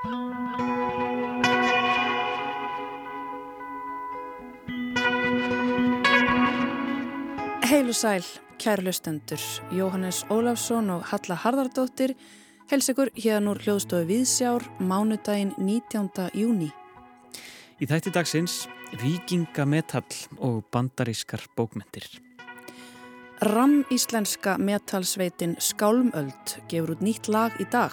Heil og sæl, kærlustendur, Jóhannes Ólafsson og Halla Harðardóttir hels ykkur hérna úr hljóðstofu Viðsjár mánudaginn 19. júni. Í þætti dagsins Vikingametall og bandarískar bókmentir. Ram íslenska metalsveitin Skálmöld gefur út nýtt lag í dag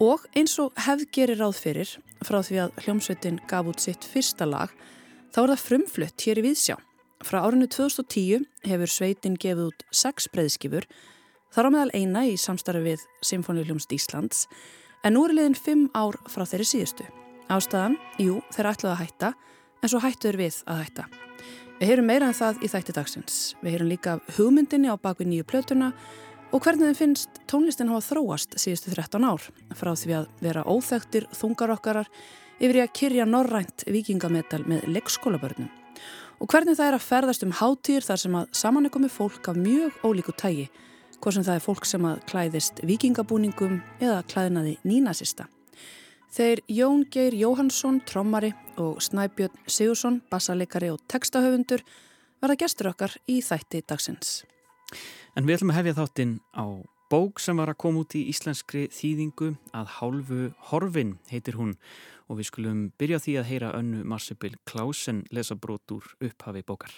og eins og hefð gerir ráð fyrir frá því að hljómsveitin gaf út sitt fyrsta lag þá er það frumflutt hér í Viðsjá. Frá árinu 2010 hefur sveitin gefið út sex breyðskifur, þar á meðal eina í samstarfi við Symfóniuljómsd Íslands, en nú er liðin fimm ár frá þeirri síðustu. Ástæðan, jú, þeir ætlaði að hætta, en svo hættuður við að hætta. Við heyrum meira en það í þætti dagsins. Við heyrum líka hugmyndinni á bakvið nýju plötuna og hvernig þeim finnst tónlistin hafa þróast síðustu 13 ár, frá því að vera óþektir þungarokkarar yfir í að kyrja norrænt vikingametal með leikskólabörnum og hvernig það er að ferðast um hátíðir þar sem að saman er fólk af mjög ólíku tægi, hvort sem það er fólk sem að klæðist vikingabúningum eða klæðinaði nínasista. Þeir Jón Geir Jóhansson, trommari og Snæbjörn Sigursson, bassalegari og textahöfundur verða gestur okkar í þætti dagsins. En við ætlum að hefja þáttinn á bók sem var að koma út í íslenskri þýðingu að hálfu Horfin heitir hún og við skulum byrja því að heyra önnu Marsebil Klausen lesa brot úr upphafi bókar.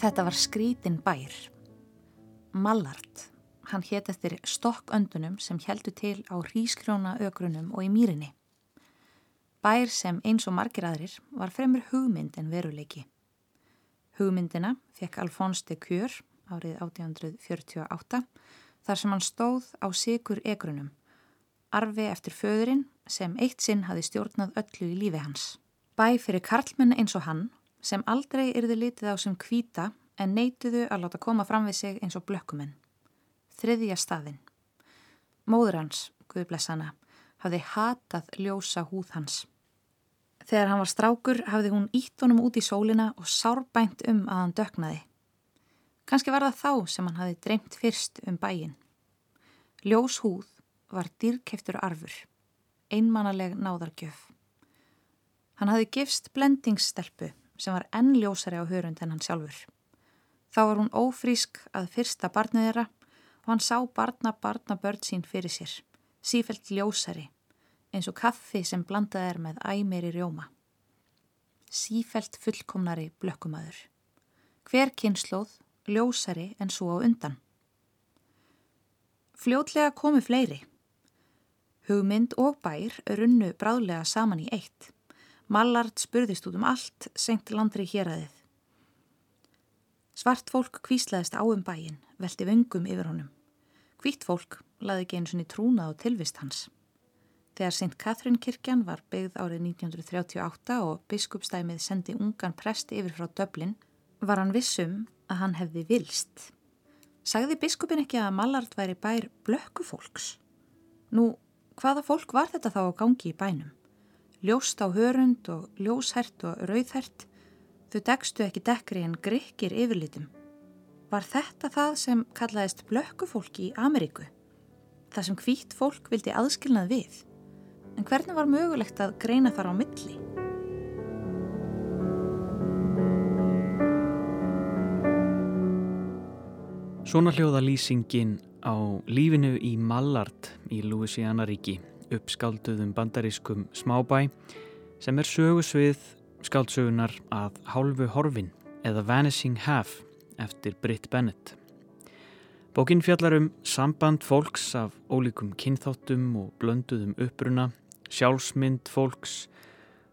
Þetta var skrítin bær. Mallart. Hann hétt eftir stokköndunum sem heldu til á hrískrjóna ögrunum og í mýrinni. Bær sem eins og margir aðrir var fremur hugmynd en veruleiki. Hugmyndina fekk Alfons de Kjör árið 1848 þar sem hann stóð á sigur egrunum, arfi eftir föðurinn sem eitt sinn hafi stjórnað öllu í lífi hans. Bæ fyrir karlmenn eins og hann sem aldrei yrði litið á sem kvíta en neituðu að láta koma fram við sig eins og blökkumenn. Þriðja staðinn. Móður hans, Guðblessana, hafði hatað ljósa húð hans. Þegar hann var strákur hafði hún ítt honum út í sólina og sárbænt um að hann döknaði. Kanski var það þá sem hann hafði dreymt fyrst um bæin. Ljós húð var dýrkeftur arfur, einmannaleg náðargjöf. Hann hafði gifst blendingsstelpu sem var enn ljósari á hörund en hann sjálfur. Þá var hún ófrísk að fyrsta barnið þeirra og hann sá barna barna börn sín fyrir sér, sífelt ljósari, eins og kaffi sem blandað er með æmeri rjóma. Sífelt fullkomnari blökkumadur. Hver kynnslóð ljósari en svo á undan. Fljótlega komu fleiri. Hugmynd og bær runnu bráðlega saman í eitt. Mallard spurðist út um allt, senkt landri hér aðið. Svart fólk kvíslaðist á um bæin, velti vöngum yfir honum. Hvitt fólk laði ekki eins og trúnað á tilvist hans. Þegar St. Catherine kirkjan var byggð árið 1938 og biskupstæmið sendi ungan prest yfir frá Döblin, var hann vissum að hann hefði vilst. Sagði biskupin ekki að Mallard væri bær blökkufólks? Nú, hvaða fólk var þetta þá á gangi í bænum? Ljóst á hörund og ljóshært og rauðhært, þau degstu ekki dekri en grykkir yfirlitum. Var þetta það sem kallaðist blökkufólki í Ameríku? Það sem hvít fólk vildi aðskilnað við? En hvernig var mögulegt að greina þar á milli? Svona hljóða lýsingin á lífinu í Mallard í Louisiana ríki uppskálduðum bandarískum smábæ sem er sögusvið skáldsögunar að hálfu horfin eða Vanishing Half eftir Britt Bennett. Bókin fjallar um samband fólks af ólíkum kynþáttum og blönduðum uppruna, sjálfsmynd fólks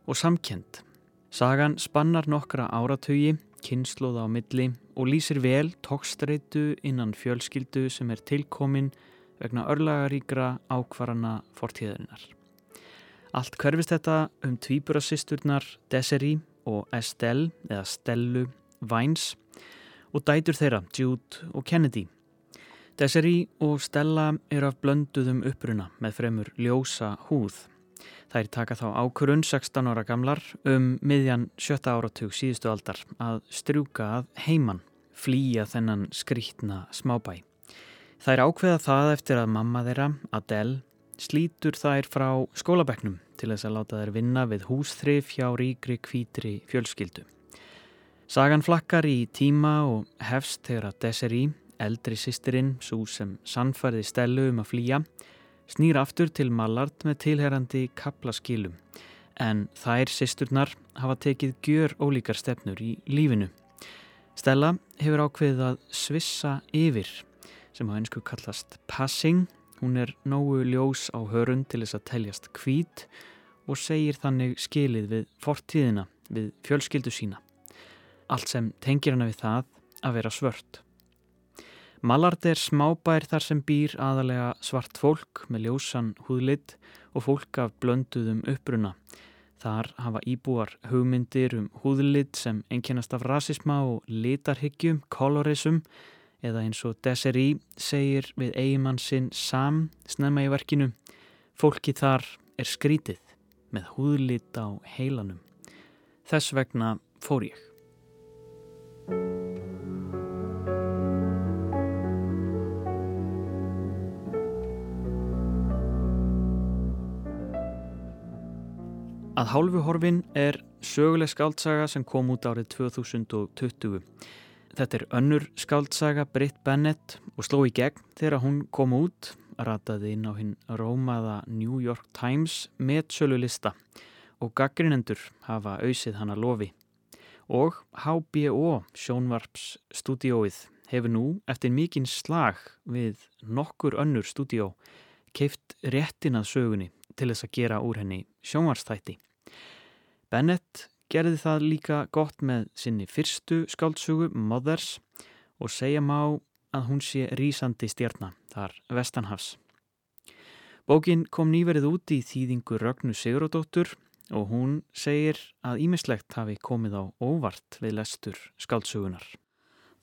og samkend. Sagan spannar nokkra áratögi, kynnslóða á milli og lýsir vel tókstreitu innan fjölskyldu sem er tilkomin vegna örlagaríkra ákvarana fortíðarinnar. Allt hverfist þetta um tvíburasisturnar Desiree og Estelle eða Stellu Vines og dætur þeirra Jude og Kennedy. Desiree og Stella eru af blönduðum uppruna með fremur ljósa húð Þær taka þá ákurun 16 ára gamlar um miðjan sjötta áratug síðustu aldar að strjúka að heiman, flýja þennan skrítna smábæ. Þær ákveða það eftir að mamma þeirra, Adele, slítur þær frá skólabeknum til þess að láta þær vinna við húsþrif hjá ríkri kvítri fjölskyldu. Sagan flakkar í tíma og hefst þegar að Desiree, eldri sýstirinn, svo sem sannfærði stelu um að flýja, snýr aftur til Mallard með tilherrandi kaplaskilum en þær sýsturnar hafa tekið gjör ólíkar stefnur í lífinu. Stella hefur ákveðið að svissa yfir sem á einsku kallast passing. Hún er nógu ljós á hörun til þess að teljast kvít og segir þannig skilið við fortíðina, við fjölskyldu sína. Allt sem tengir hana við það að vera svört. Mallard er smábær þar sem býr aðalega svart fólk með ljósan húðlitt og fólk af blönduðum uppruna. Þar hafa íbúar hugmyndir um húðlitt sem einkennast af rasisma og litarhyggjum, kolorisum eða eins og Desiree segir við eigimann sinn Sam snemma í verkinu. Fólki þar er skrítið með húðlitt á heilanum. Þess vegna fór ég. Að hálfu horfin er söguleg skaldsaga sem kom út árið 2020. Þetta er önnur skaldsaga Britt Bennett og sló í gegn þegar hún kom út, rataði inn á hinn rómaða New York Times með sölu lista og gaggrinendur hafa auðsið hana lofi. Og HBO, sjónvarps stúdióið, hefur nú eftir mikinn slag við nokkur önnur stúdió keift réttin að sögunni til þess að gera úr henni sjónvarstætti. Bennett gerði það líka gott með sinni fyrstu skáldsögu Mothers og segja má að hún sé rýsandi stjarnar þar Vestanhafs. Bókin kom nýverið út í þýðingu Rögnu Sigurodóttur og hún segir að ímislegt hafi komið á óvart við lestur skáldsögunar.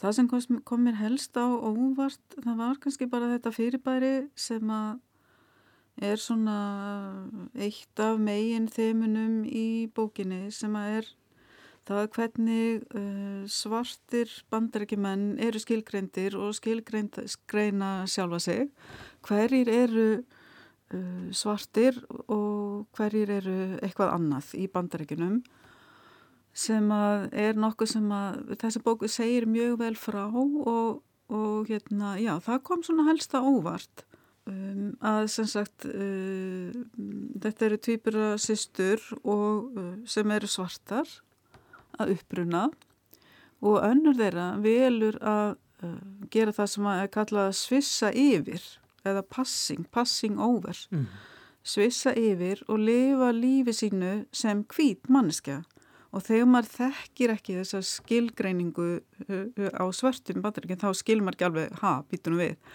Það sem kom mér helst á óvart, það var kannski bara þetta fyrirbæri sem að er svona eitt af megin þemunum í bókinni sem að er það hvernig uh, svartir bandarækjumenn eru skilgreindir og skilgreina sjálfa sig hverjir eru svartir og hverjir eru eitthvað annað í bandarækjunum sem að er nokkuð sem að þessi bóku segir mjög vel frá og, og hérna, já, það kom svona helsta óvart. Um, að sem sagt uh, þetta eru týpura sýstur og uh, sem eru svartar að uppruna og önnur þeirra velur að uh, gera það sem að kallað að svissa yfir eða passing, passing over. Mm. svissa yfir og lifa lífi sínu sem hvít manneskja. Og þegar maður þekkir ekki þessa skilgreiningu uh, uh, á svörtum þá skilmar ekki alveg ha, býtunum við.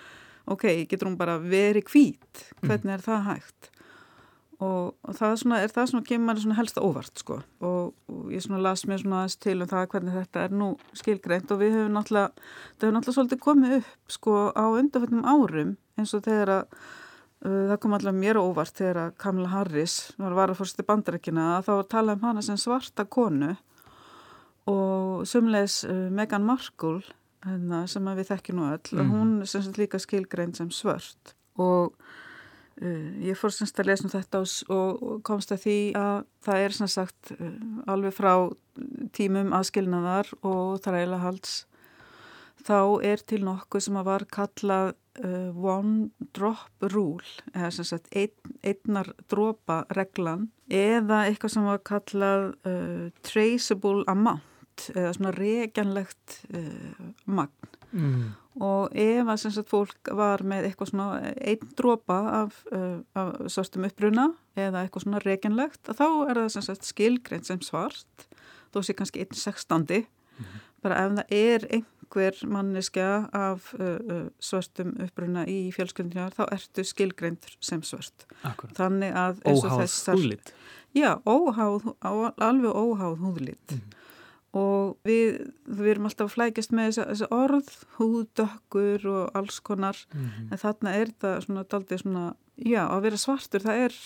Ok, getur hún bara verið kvít hvernig er það hægt? Og, og það er svona, er það svona kemur maður svona helsta óvart sko. Og, og ég svona las mér svona aðeins til um það hvernig þetta er nú skilgreint og við höfum náttúrulega það hefur náttúrulega svolítið komið upp sko á undanfjöndum árum eins og þegar að uh, það kom alltaf mér óvart þegar að Kamala Harris var að vara fórst í bandarækina að þá talaði um hana sem svarta konu og sumleis uh, Meghan Markle hérna, sem við þekkjum nú öll mm. og hún sem sagt líka skilgrein sem svört og uh, ég fór semst að lesa um þetta og, og komst að því að það er sem sagt uh, alveg frá tímum aðskilnaðar og þræla halds þá er til nokkuð sem að var kallað uh, one drop rule eða sem sagt ein, einnar dropa reglan eða eitthvað sem var kallað uh, traceable amount eða svona reganlegt uh, magn mm. og ef að sagt, fólk var með eitthvað svona einn drópa af, af svartum uppruna eða eitthvað svona reganlegt þá er það sagt, skilgreint sem svart þó sé kannski einn sextandi mm. bara ef það er einhver manniska af uh, svartum uppruna í fjölskyldinjar þá ertu skilgreint sem svart Akkurat. þannig að óháð húðlitt já, óháð, á, alveg óháð húðlitt mm og við, við erum alltaf að flækjast með þessi, þessi orð, húðdökkur og alls konar. Mm en þarna er það svona daldið svona, já, að vera svartur það er,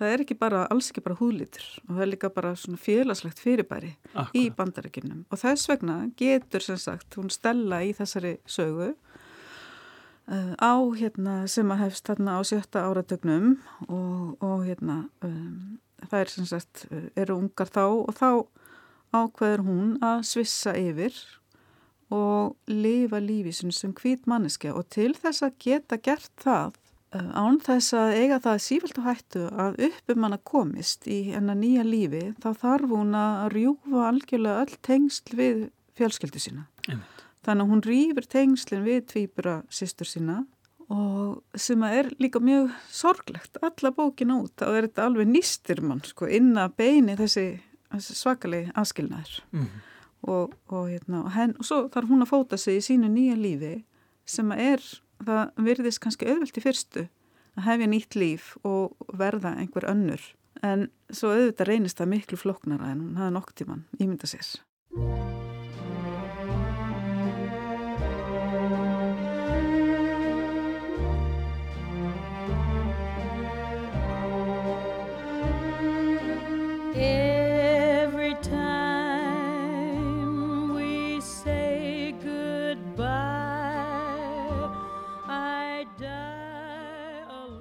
það er ekki bara, alls ekki bara húðlitur og það er líka bara svona félagslegt fyrirbæri Akkurat. í bandaríkinum og þess vegna getur sem sagt hún stella í þessari sögu uh, á hérna sem að hefst þarna á sjötta áratögnum og, og hérna um, það er sem sagt, uh, eru ungar þá og þá ákveður hún að svissa yfir og lifa lífísun sem hvít manneskja og til þess að geta gert það án þess að eiga það sífælt og hættu að uppum hann að komist í hennar nýja lífi þá þarf hún að rjúfa algjörlega öll tengsl við fjölskyldu sína. Einmitt. Þannig að hún rýfur tengslinn við tvýbura sýstur sína og sem að er líka mjög sorglegt alla bókin út, þá er þetta alveg nýstir mann sko inn að beini þessi svakalegi aðskilnaður mm. og, og, hérna, og, henn, og svo þarf hún að fóta sig í sínu nýja lífi sem er, það virðist kannski auðvelt í fyrstu að hefja nýtt líf og verða einhver önnur. En svo auðvitað reynist það miklu floknara en hún hafa nokk tíman ímynda sér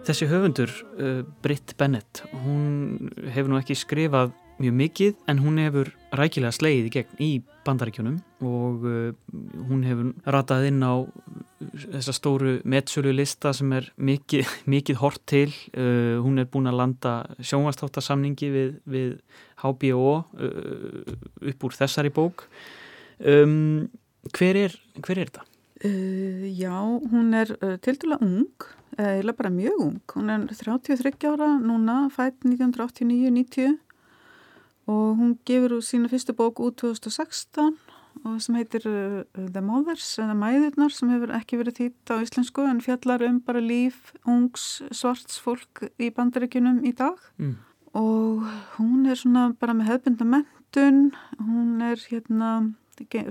Þessi höfundur, uh, Britt Bennett, hún hefur nú ekki skrifað mjög mikið en hún hefur rækilega sleið í gegn í bandaríkjunum og uh, hún hefur ratað inn á þessa stóru metsölu lista sem er mikið, mikið hort til. Uh, hún er búin að landa sjónvastáttasamningi við, við HBO uh, upp úr þessari bók. Um, hver, er, hver er þetta? Uh, já, hún er uh, til dæla ung eða bara mjög ung, hún er 33 ára núna, fætt 1989-90 og hún gefur úr sína fyrstu bók út 2016 og sem heitir uh, The Mothers eða Mæðurnar sem hefur ekki verið þýtt á íslensku en fjallar um bara líf ungs svarts fólk í bandaríkunum í dag. Mm. og hún er svona bara með hefbundamenttun, hún er hérna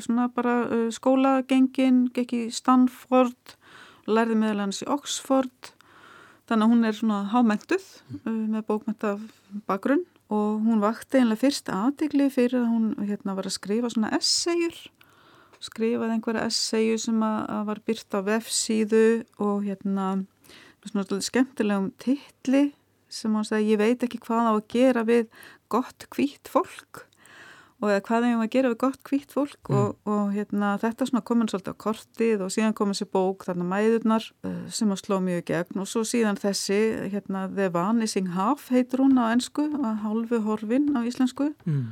svona bara uh, skólagengin, gekk í Stanford lærði meðal hans í Oxford þannig að hún er svona hámengtuð uh, með bókmenta bakgrunn og hún vakti einlega fyrst aðdegli fyrir að hún hérna var að skrifa svona essayur skrifaði einhverja essayu sem að, var byrt á vefsíðu og hérna svona skemmtilegum tilli sem hún sagði ég veit ekki hvað á að gera við gott hvít fólk og hvað hefum við að gera við gott kvítt fólk mm. og, og hérna, þetta svona komin svolítið á kortið og síðan kom þessi bók þarna mæðurnar uh, sem að sló mjög gegn og svo síðan þessi hérna, The Vanishing Half heitur hún á ennsku, að halvu horfin á íslensku mm.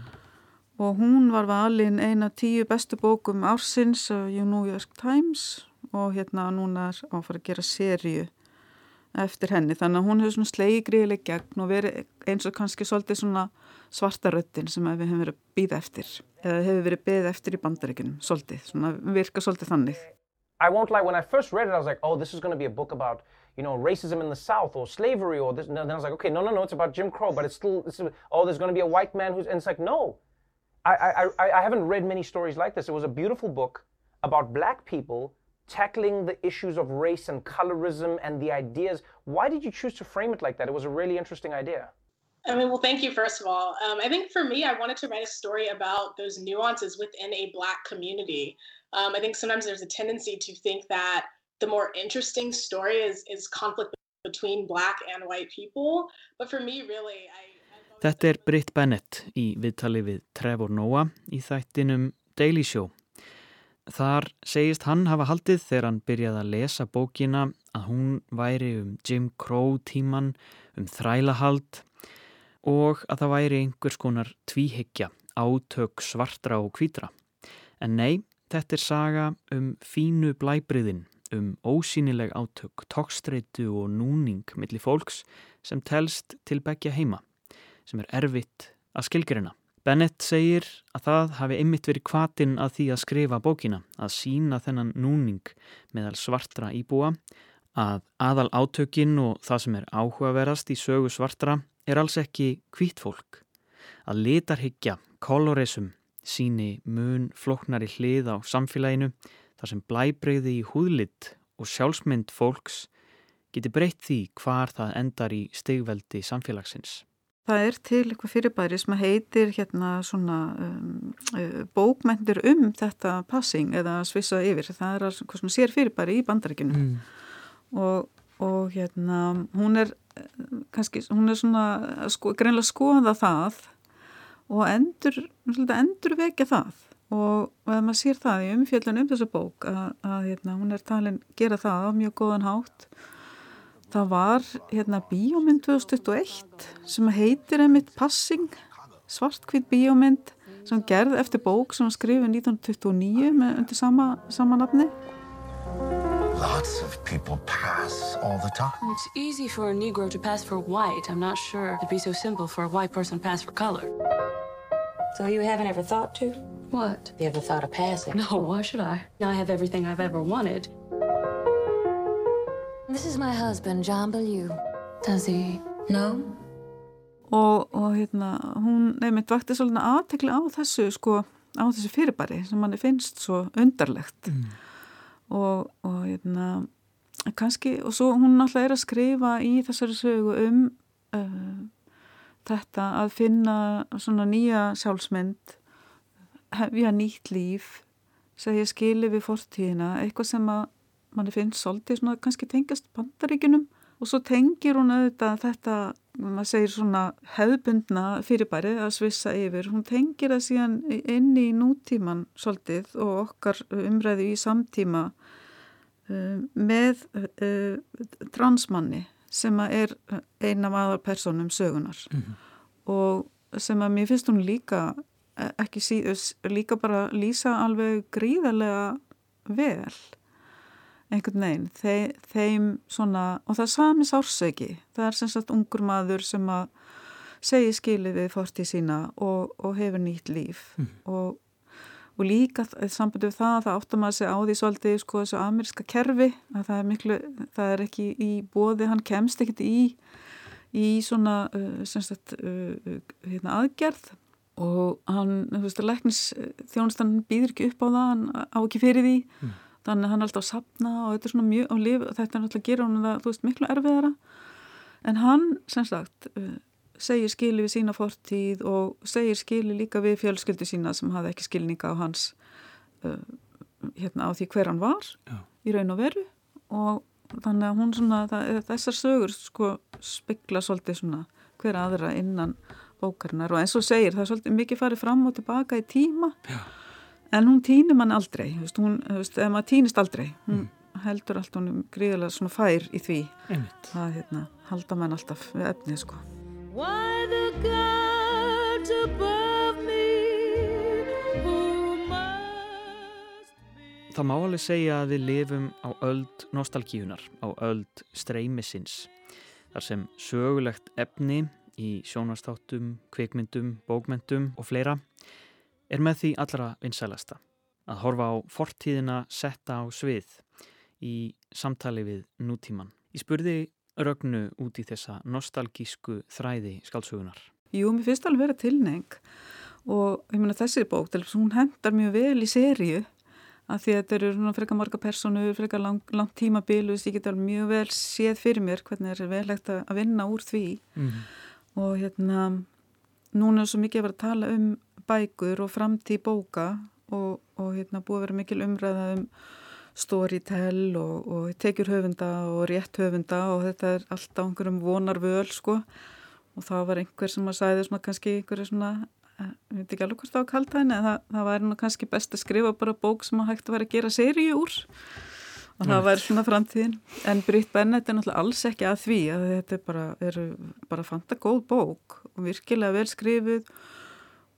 og hún var valin eina tíu bestu bókum ársins á New York Times og hérna núna er áfara að gera sériu eftir henni þannig að hún hefur svona slegi gríðileg gegn og verið eins og kannski svolítið svona svarta röttin sem við hefum verið að býða eftir eða hefur verið eftir í svolítið, svona virka svolítið þannig I won't lie, when I first read it I was like, oh this is going to be a book about you know, racism in the South or slavery or this and then I was like, okay, no, no, no, it's about Jim Crow but it's still, it's, oh there's going to be a white man who's, and it's like, no I, I, I haven't read many stories like this. It was a beautiful book about black people tackling the issues of race and colorism and the ideas. Why did you choose to frame it like that? It was a really interesting idea. I mean, well, thank you, first of all. Um, I think for me, I wanted to write a story about those nuances within a Black community. Um, I think sometimes there's a tendency to think that the more interesting story is, is conflict between Black and white people. But for me, really, I... Þetta er Britt Bennett í viðtali við Trevor Noah í þættinum Daily Show. Þar segist hann hafa haldið þegar hann byrjaði að lesa bókina að hún væri um Jim Crow tíman, um þrælahald og að það væri einhvers konar tvíhyggja, átök svartra og kvítra. En nei, þetta er saga um fínu blæbriðin, um ósýnileg átök, tókstreitu og núning millir fólks sem telst til begja heima, sem er erfitt að skilgjurina. Bennett segir að það hafi ymmit verið kvatin að því að skrifa bókina, að sína þennan núning meðal svartra íbúa, að aðal átökin og það sem er áhugaverðast í sögu svartra er alls ekki hvít fólk. Að litarhyggja, kolorisum, síni mun floknari hlið á samfélaginu þar sem blæbreyði í húðlitt og sjálfsmynd fólks geti breytt því hvar það endar í stegveldi samfélagsins. Það er til eitthvað fyrirbæri sem heitir hérna svona um, uh, bókmentir um þetta passing eða svissa yfir. Það er svona sér fyrirbæri í bandaríkinu mm. og, og hérna hún er kannski, hún er svona sko, greinlega skoða það og endur, endur vekja það. Og ef maður sér það í umfjöldun um þessu bók að, að hérna, hún er talin gera það á mjög góðan hátt. Það var hérna bíómynd 2021 sem heitir einmitt Passing svartkvít bíómynd sem gerð eftir bók sem skrifið 1929 með undir sama, sama nafni Lots of people pass all the time. It's easy for a Negro to pass for white. I'm not sure it'd be so simple for a white person to pass for color. So you haven't ever thought to? What? You ever thought of passing? No, why should I? Now I have everything I've ever wanted. This is my husband, John Bellew. Does he? No? Og, og hérna, hún nefnitt vakti svolítið aðtekli á þessu, sko, á þessu fyrirbæri sem manni finnst svo undarlegt. Mm og, og hérna kannski, og svo hún alltaf er að skrifa í þessari sögu um uh, þetta að finna svona nýja sjálfsmynd hefja nýtt líf segja skili við fortíðina eitthvað sem að manni finnst svolítið svona kannski tengast bandaríkunum og svo tengir hún auðvitað þetta maður segir svona hefðbundna fyrirbæri að svissa yfir, hún tengir það síðan inn í nútíman svolítið og okkar umræðu í samtíma uh, með uh, transmanni sem er eina af aðar personum sögunar mm -hmm. og sem að mér finnst hún líka ekki síðus, líka bara lýsa alveg gríðarlega vel einhvern veginn, þeim, þeim svona, og það er sami sársöki það er sem sagt ungur maður sem að segi skilið við fortið sína og, og hefur nýtt líf. Mm. og, og líka sambundu við það að það áttum að segja á því svolítið sko þessu ameríska kerfi að það er miklu, það er ekki í bóði, hann kemst ekkit í í svona uh, sagt, uh, hérna, aðgerð. Og hann, þú veist, að læknis þjónustan býður ekki upp á það, hann á ekki fyrir því. Mm þannig að hann er alltaf að sapna og þetta er svona mjög á lif og þetta er náttúrulega að gera hann það, þú veist, miklu erfiðara. En hann, sem sagt uh, segir skili við sína fortíð og segir skili líka við fjölskyldu sína sem hafði ekki skilninga á hans uh, hérna á því hver hann var Já. í raun og veru. Og þannig að hún svona, það, þessar sögur sko spegla svolítið svona hver aðra innan bókarinnar. Og eins og segir það er svolítið mikið farið fram og tilbaka í tíma. Já en hún týnir mann aldrei veist, hún, veist, ef maður týnist aldrei hún mm. heldur allt hún gríðilega svona fær í því Einmitt. það hérna, halda mann alltaf við efnið sko Why the gods above me who must be Það má alveg segja að við lifum á öld nostalgíunar, á öld streymisins þar sem sögulegt efni í sjónastáttum, kvikmyndum, bókmyndum og fleira er með því allra vinsælasta að horfa á fortíðina setta á svið í samtali við nútíman. Ég spurði Rögnu út í þessa nostalgísku þræði skálsugunar. Jú, mér finnst alveg vera tilneng og ég meina þessi bók, hún hendar mjög vel í sériu að því að þetta eru frekar marga personur, frekar langt lang tímabilu, ég get alveg mjög vel séð fyrir mér hvernig það er velegt að vinna úr því mm -hmm. og hérna núna er svo mikið að vera að tala um bækur og framtíð bóka og, og hérna búið að vera mikil umræða um storytell og, og tekjur höfunda og rétt höfunda og þetta er alltaf einhverjum vonar völ sko. Og þá var einhver sem að sæði svona kannski einhverju svona, eh, ég veit ekki alveg hvort það var kalt hægni en það, það væri nú kannski best að skrifa bara bók sem að hægt að vera að gera seríu úr. Og það væri svona framtíðin. En Britt Bennett er náttúrulega alls ekki að því að þetta er bara, er bara fanta góð bók og virkilega vel skrifið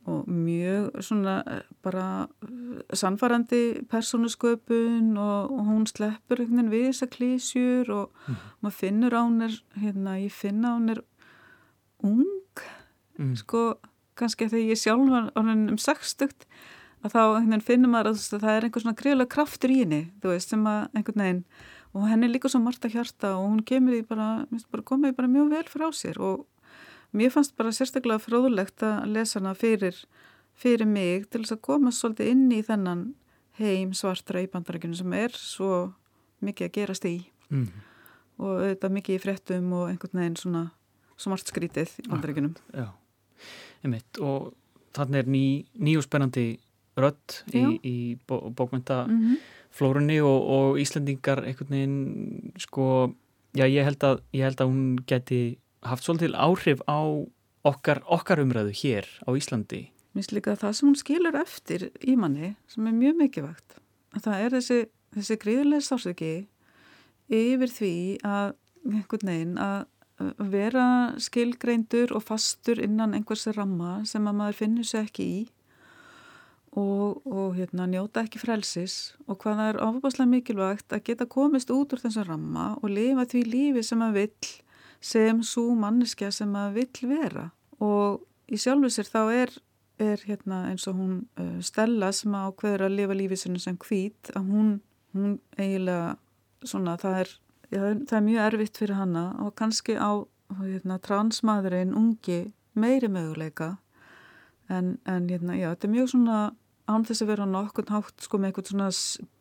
og mjög svona eh, bara eh, sannfarandi persónusköpun og, og hún sleppur einhvern veginn við þessa klísjur og mm. maður finnur á hún er hérna, ég finna á hún er ung mm. sko, kannski þegar ég sjálf var um 60 að þá einhvern finnum maður að það er einhver svona greiðlega kraftur í henni, þú veist, sem að einhvern veginn og henni líka svo margt að hjarta og hún kemur í bara, bara komið bara mjög vel frá sér og mér fannst bara sérstaklega fróðlegt að lesa hana fyrir, fyrir mig til þess að koma svolítið inn í þennan heim svartra í bandarækjunum sem er svo mikið að gerast í mm. og þetta mikið í fréttum og einhvern veginn svona smart skrítið í bandaríkunum. Já, einmitt og þannig er ný, ný og spennandi rödd í, í bó, bókmyndaflórunni og, og Íslandingar einhvern veginn sko, já ég held að, ég held að hún geti haft svolítil áhrif á okkar, okkar umræðu hér á Íslandi. Mér finnst líka það sem hún skilur eftir í manni sem er mjög mikilvægt. Það er þessi, þessi gríðulega sásöki yfir því að veginn að vera skilgreindur og fastur innan einhversi ramma sem að maður finnur sér ekki í og, og hérna, njóta ekki frelsis og hvað það er ofabáslega mikilvægt að geta komist út úr þessum ramma og lifa því lífi sem maður vill sem svo manneskja sem maður vill vera og í sjálfu sér þá er, er hérna, eins og hún uh, Stella sem ákveður að lifa lífið sem hvít að hún, hún eiginlega svona það er já, það er mjög erfitt fyrir hanna og kannski á hérna, transmaðurinn ungi meiri möguleika en, en hérna, já, þetta er mjög svona án þess að vera nokkur hátt sko með eitthvað svona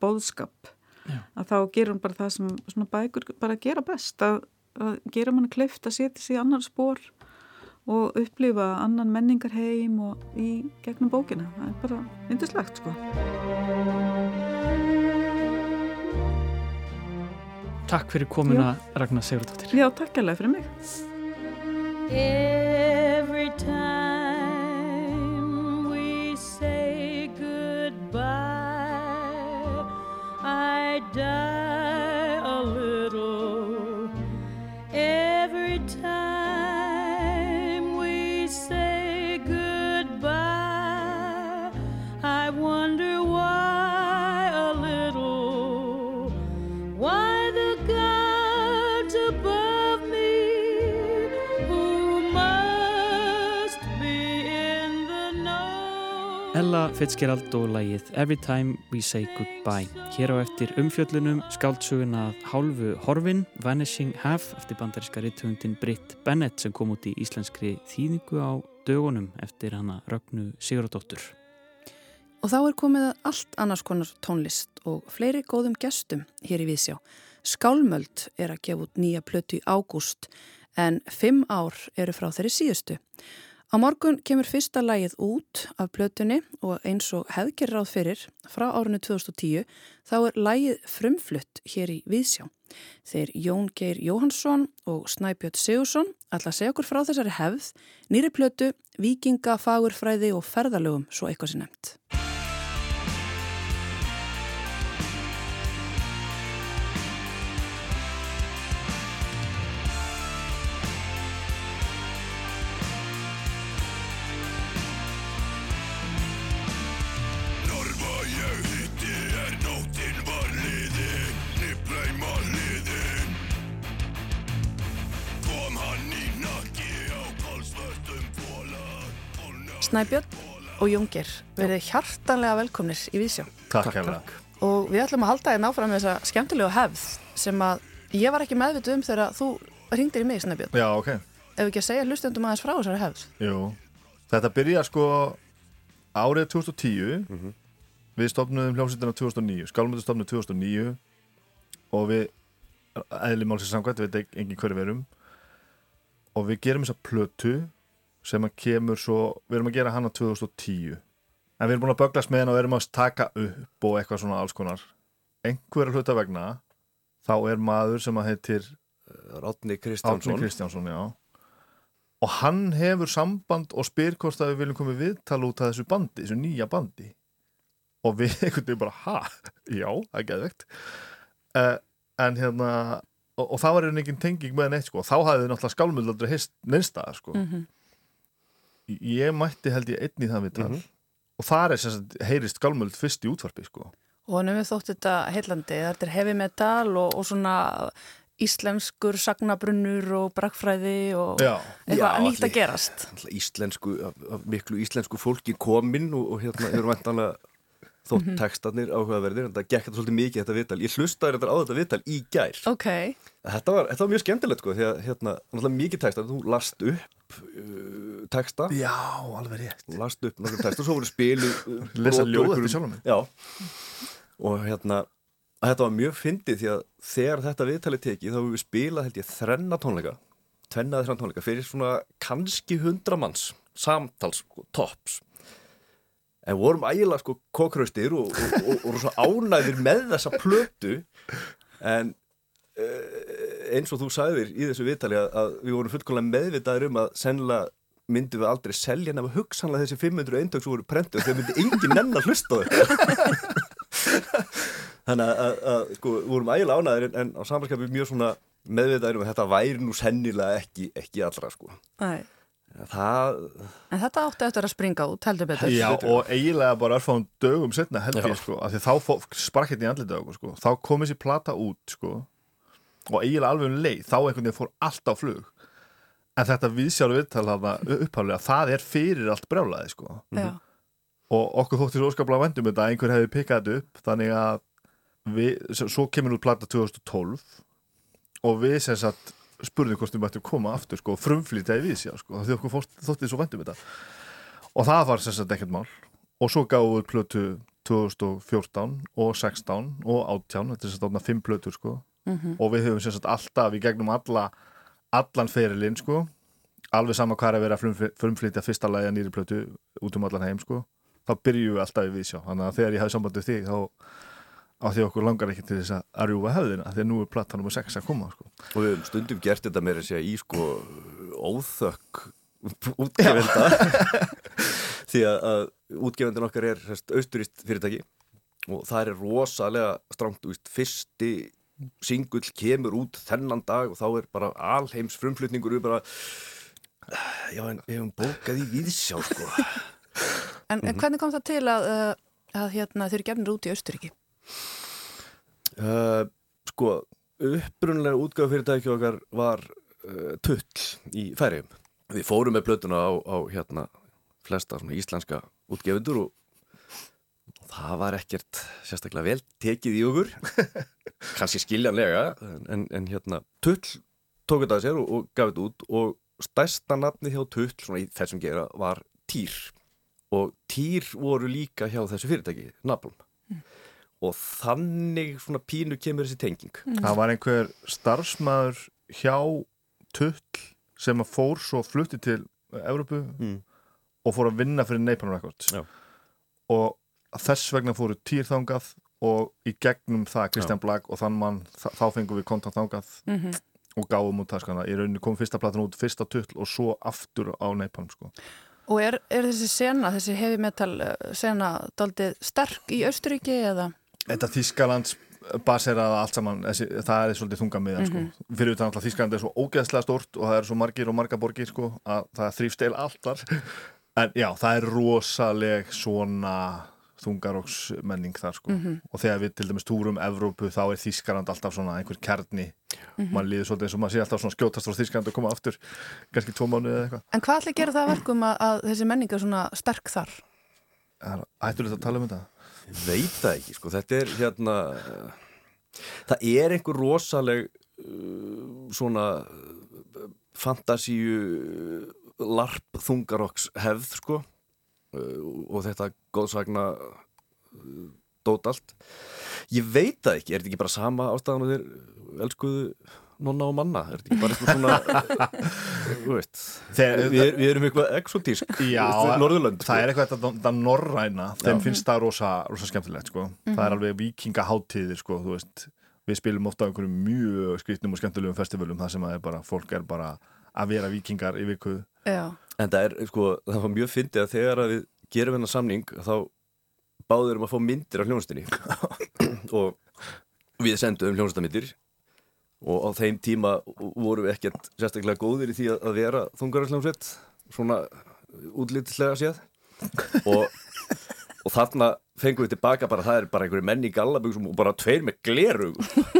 bóðskap já. að þá gerur hún bara það sem bækur bara gera best að, að gera mann kleift að setja sér annar spór og upplifa annan menningar heim og í gegnum bókina það er bara yndislegt sko Takk fyrir komuna Ragnar Sigurdóttir. Já, takk alveg fyrir mig. Every time we say goodbye I die Fitzgerald og lægið Every Time We Say Goodbye. Hér á eftir umfjöllunum skáldsuguna hálfu Horfin, Vanishing Half eftir bandaríska ritthundin Britt Bennett sem kom út í íslenskri þýðingu á dögunum eftir hana Rögnu Sigurðardóttur. Og þá er komið að allt annars konar tónlist og fleiri góðum gestum hér í Vísjá. Skálmöld er að gefa út nýja plötu í ágúst en fimm ár eru frá þeirri síðustu. Á morgun kemur fyrsta lægið út af blötunni og eins og hefðger ráð fyrir frá árinu 2010 þá er lægið frumflutt hér í Víðsjá. Þeir Jón Geir Jóhansson og Snæbjörn Sigursson ætla að segja okkur frá þessari hefð, nýri plötu, vikinga, fagurfræði og ferðalögum svo eitthvað sem nefnt. Snæbjörn og Jungir verið hjartanlega velkomnir í Vísjá. Takk hérlega. Og við ætlum að halda þér náfram með þessa skemmtilegu hefð sem að ég var ekki meðvituð um þegar þú ringdir í mig, Snæbjörn. Já, ok. Ef ekki að segja hlustendum aðeins frá þessari hefð. Jú, þetta byrja sko árið 2010, mm -hmm. við stopnum hljómsýttina 2009, skálmöndu stopnum 2009 og við, eðli málsins samkvæmt, við veit engin hverju verum og við gerum þessa plötu sem að kemur svo, við erum að gera hana 2010 en við erum búin að böglast með hana og við erum að taka upp og eitthvað svona alls konar. Einhverja hluta vegna þá er maður sem að heitir Ráttni Kristjánsson. Kristjánsson og hann hefur samband og spyr hvort að við viljum komið viðtala út af þessu bandi, þessu nýja bandi. Og við einhvern veginn bara ha, já, það er geðvegt uh, en hérna og, og þá er einhvern veginn tenging með neitt sko. Og þá hafið þið náttúrulega skálmöld aldrei heist neinstað sko. Mm -hmm ég mætti held ég einni það við tal mm -hmm. og þar er sérst heyrist galmöld fyrst í útvarpi sko. Og hann hefur þótt þetta heillandi, þetta er heavy metal og, og svona íslenskur sagnabrunnur og brakfræði og já, eitthvað nýtt að gerast Íslensku, miklu íslensku fólki kominn og, og hérna eru vantanlega þótt -hmm. textarnir áhugaverðir en það gekk þetta svolítið mikið þetta viðtal ég hlustaði þetta á þetta viðtal í gær okay. Þetta, var, þetta var mjög skemmtilegt sko, því að hérna, mikið textar, þú last upp uh, texta. Já, alveg rétt. Last upp náttúrulega texta og svo voru spilu Lesa ljóð eftir sjálf Já. Og hérna þetta var mjög fyndið því að þegar þetta viðtalið tekið þá hefur við spilað held ég þrenna tónleika tvennaði þrenna tónleika fyrir svona kannski hundra manns samtals sko, tops. En vorum ægilega sko kókraustir og, og, og, og vorum svo ánæðir með þessa plötu en uh, eins og þú sagðir í þessu viðtali að, að við vorum fullkomlega meðvitaður um að sennilega myndum við aldrei selja nema hugsanlega þessi 500 eindöks voru prentu þegar myndi engin nenn að hlusta þetta þannig að, sko, við vorum ægilega ánæðir en, en á samanskapið mjög svona meðvitaður um að þetta væri nú sennilega ekki, ekki allra sko Nei. það En þetta átti eftir að springa út, heldur betur. Já, og eiginlega bara örfáðum dögum setna held Já. ég, sko, af því þá sprakk hérna í andlita okkur, sko, þá kom þessi plata út, sko, og eiginlega alveg um leið, þá einhvern veginn fór allt á flug. En þetta viðsjáru viðtal þarna upphaflega, það er fyrir allt brjálaði, sko. Já. og okkur þóttir svo skaplega vendum þetta að einhver hefði pikkað þetta upp, þannig að við, svo- kemur út plata 2012 og við sem sagt spurðum hvort við mættum koma aftur, sko, og frumflýta í viðsjá, sko, því okkur þóttir svo vendum þetta. Og það var sem sagt ekkert mál. Og svo gáum við plötu 2014 og 16 og 18 þetta er sem sagt átna 5 plötur sko Mhm. og við höfum sem sagt alltaf í gegnum alla allan ferilinn sko. Alveg sama hvað er að vera að frumflytja fyrsta lagi að nýri plötu út um allan heim sko. Þá byrjum við alltaf í viðsjá. Þannig að þegar ég hafi samband við þig þá á því okkur langar ekki til þess að að rjúfa höfðina því að nú er plata nummer 6 að koma sko. og við höfum stundum gert þetta meira að segja í sko óþökk útgefenda. Því að, að útgefendin okkar er sérst, austurist fyrirtæki. Og það er rosalega strámt úst, fyrsti singull kemur út þennan dag og þá er bara alheims frumflutningur bara já en við hefum bókað í viðsjá sko En, en hvernig kom það til að, uh, að hérna, þeir eru gefnir út í Austuríki? Uh, sko, upprunlega útgáðu fyrirtæki okkar var uh, tull í færiðum. Við fórum með blötuna á, á hérna flesta svona íslenska útgefundur og það var ekkert sérstaklega vel tekið í okkur, kannski skiljanlega, en, en hérna tull tók þetta að sér og, og gaf þetta út og stærsta nafni hjá tull svona í þessum gera var Týr. Og Týr voru líka hjá þessu fyrirtæki, Nablum og þannig svona pínu kemur þessi tenging. Það var einhver starfsmæður hjá tull sem að fór svo flutti til Evrópu Mm. og fór að vinna fyrir Napalm Records. Já. og þess vegna fóru týr þangað og í gegnum það Kristján Já. Blag og þann mann þá fengum við kontant þangað Mhm. og gáum út taskana í rauninni kom fyrsta platan út fyrsta tull og svo aftur á Napalm sko. Og er, er þessi sena, þessi heavy metal uh, sena daldið sterk í Austuríki eða? Þetta Þískalands baseraða allt saman, þessi, það er svolítið þunga miðan sko. fyrir utan alltaf Þískaland er svo ógeðslega stort og það eru svo margir og marga borgir sko, að það þrýfst eil allt þar en já, það er rosaleg svona þungaróks menning þar sko. Mhm. og þegar við til dæmis túrum Evrópu þá er Þískaland alltaf svona einhver kjarni Mhm. mann líður svolítið eins og maður sé alltaf svona skjótast frá Þískaland og koma aftur, kannski tvo mánuði eða eitthvað En hvað ætli gera það að verkum að, að þessi menning er svona sterk þar? Ættur þetta að tala um þetta? veit það ekki, sko, þetta er hérna uh, það er einhver rosaleg uh, svona uh, fantasíu larp þungarokks hefð, sko og þetta góðsagna uh, dót allt. Ég veit það ekki, er þetta ekki bara sama ástæðan og þeir elskuðu nonna og manna, er þetta ekki bara eitthvað svona þú veist? Þeir- við, við erum eitthvað exotísk. Já, Norðurlönd það er eitthvað þetta, þetta norræna þeim Já. finnst það rosa, rosa skemmtilegt sko. það er alveg vikingaháttíðir sko, þú veist, við spilum ofta á einhverjum mjög skrýtnum og skemmtilegum festivalum þar sem að er bara, fólk er bara að vera vikingar í viku. Já. En það er, sko, það var mjög fyndið að þegar að við gerum hennar samning þá báðum að fá myndir af hljónstinni og við sendum hljónstamyndir og á þeim tíma vorum við ekkert sérstaklega góðir í því að- vera þungararsljónsveit svona útlýttislega séð. Og, og þarna fengum við tilbaka bara það er bara einhverju menn í gallabugsum og bara tveir með gleru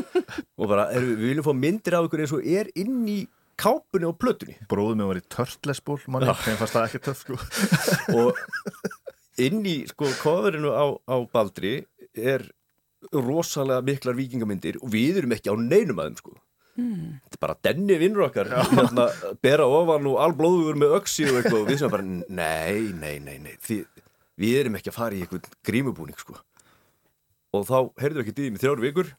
og bara er, við viljum fá myndir af ykkur eins og er inn í kápunni og plötunni. Bróðum við var í törtlesból manni, þeim fannst það ekki töff sko. og inn í sko kofurinu á, á Baldri er rosalega miklar vikingamyndir og við erum ekki á neinum aðeim sko. Mm. þetta er bara denni vinnur okkar. Hérna, bera ofan og alblóður með öksi og eitthvað og við sem bara nei, nei, nei, nei því, við erum ekki að fara í eitthvað grímubúning sko. Og þá heyrðu ekki dýðin í þrjár vikur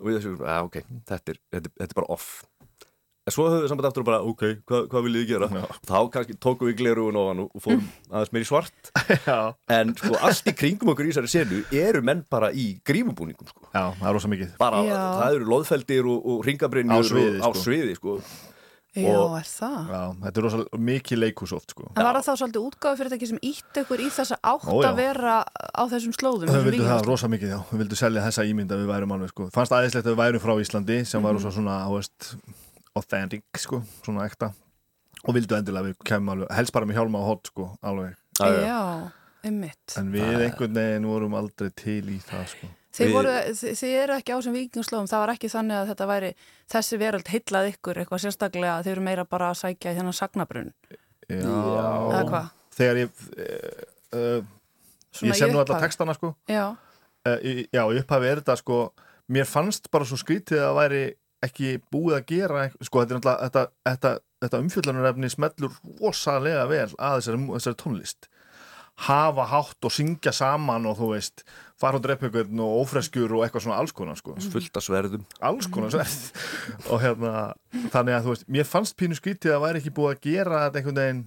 og við þessum, að ok, þetta er, þetta, er- þetta er bara off en svo höfum við samband aftur og bara, ok, hvað, hvað viljið þið gera þá kannski tókum við glerugun ofan og fórum aðeins meir í svart en sko allt í kringum okkur í þessari senu eru menn bara í grímubúningum sko. Já, það er rosa mikið bara, Já. það eru loðfeldir og, og ringabrynjur Á sviði, og, á sko. sviði sko. Já, Og- er það? Já, þetta er rosa mikið leikus oft sko En var það þá svolítið útgáðu fyrir þetta sem ítt ykkur í þessa átt Ó, já. að vera á þessum slóðum? Þau þessum vildu það víkingaslóðum? rosa mikið, já. Þau vildu selja þessa ímynd að við værum alveg, sko. Fannst aðeinslegt að við værum frá Íslandi sem var Mhm. rosa svona, þú veist, authentic, sko, svona ekta. Og vildu endilega við kemum alveg, helst bara með hjálma og hot, sko, alveg. Já, einmitt. En við einhvern veginn vorum aldrei til í það, sko. Þið, Við- voru, þið, þið eru ekki á þessum vikingaslóðum, það var ekki þannig að þetta væri þessi veröld heillað ykkur eitthvað sérstaklega að þið eru meira bara að sækja í þennan sagnabrunn. Já. Eða hvað? Þegar ég, uh, uh, Svona ég sem nú alla textana, sko. Já, Uh, já, í upphafi er þetta, sko, mér fannst bara svo skrítið að það væri ekki búið að gera, sko, þetta er þetta, þetta, þetta umfjöllunarefni smellur rosalega vel að þessari, þessari tónlist. Hafa hátt og syngja saman og þú veist, fara á dreppjökun og ófreskjur og eitthvað svona alls konar, sko. fullt af sverðum Alls konar sverð. og hérna, þannig að þú veist, mér fannst pínu skrítið að væri ekki búið að gera þetta einhvern veginn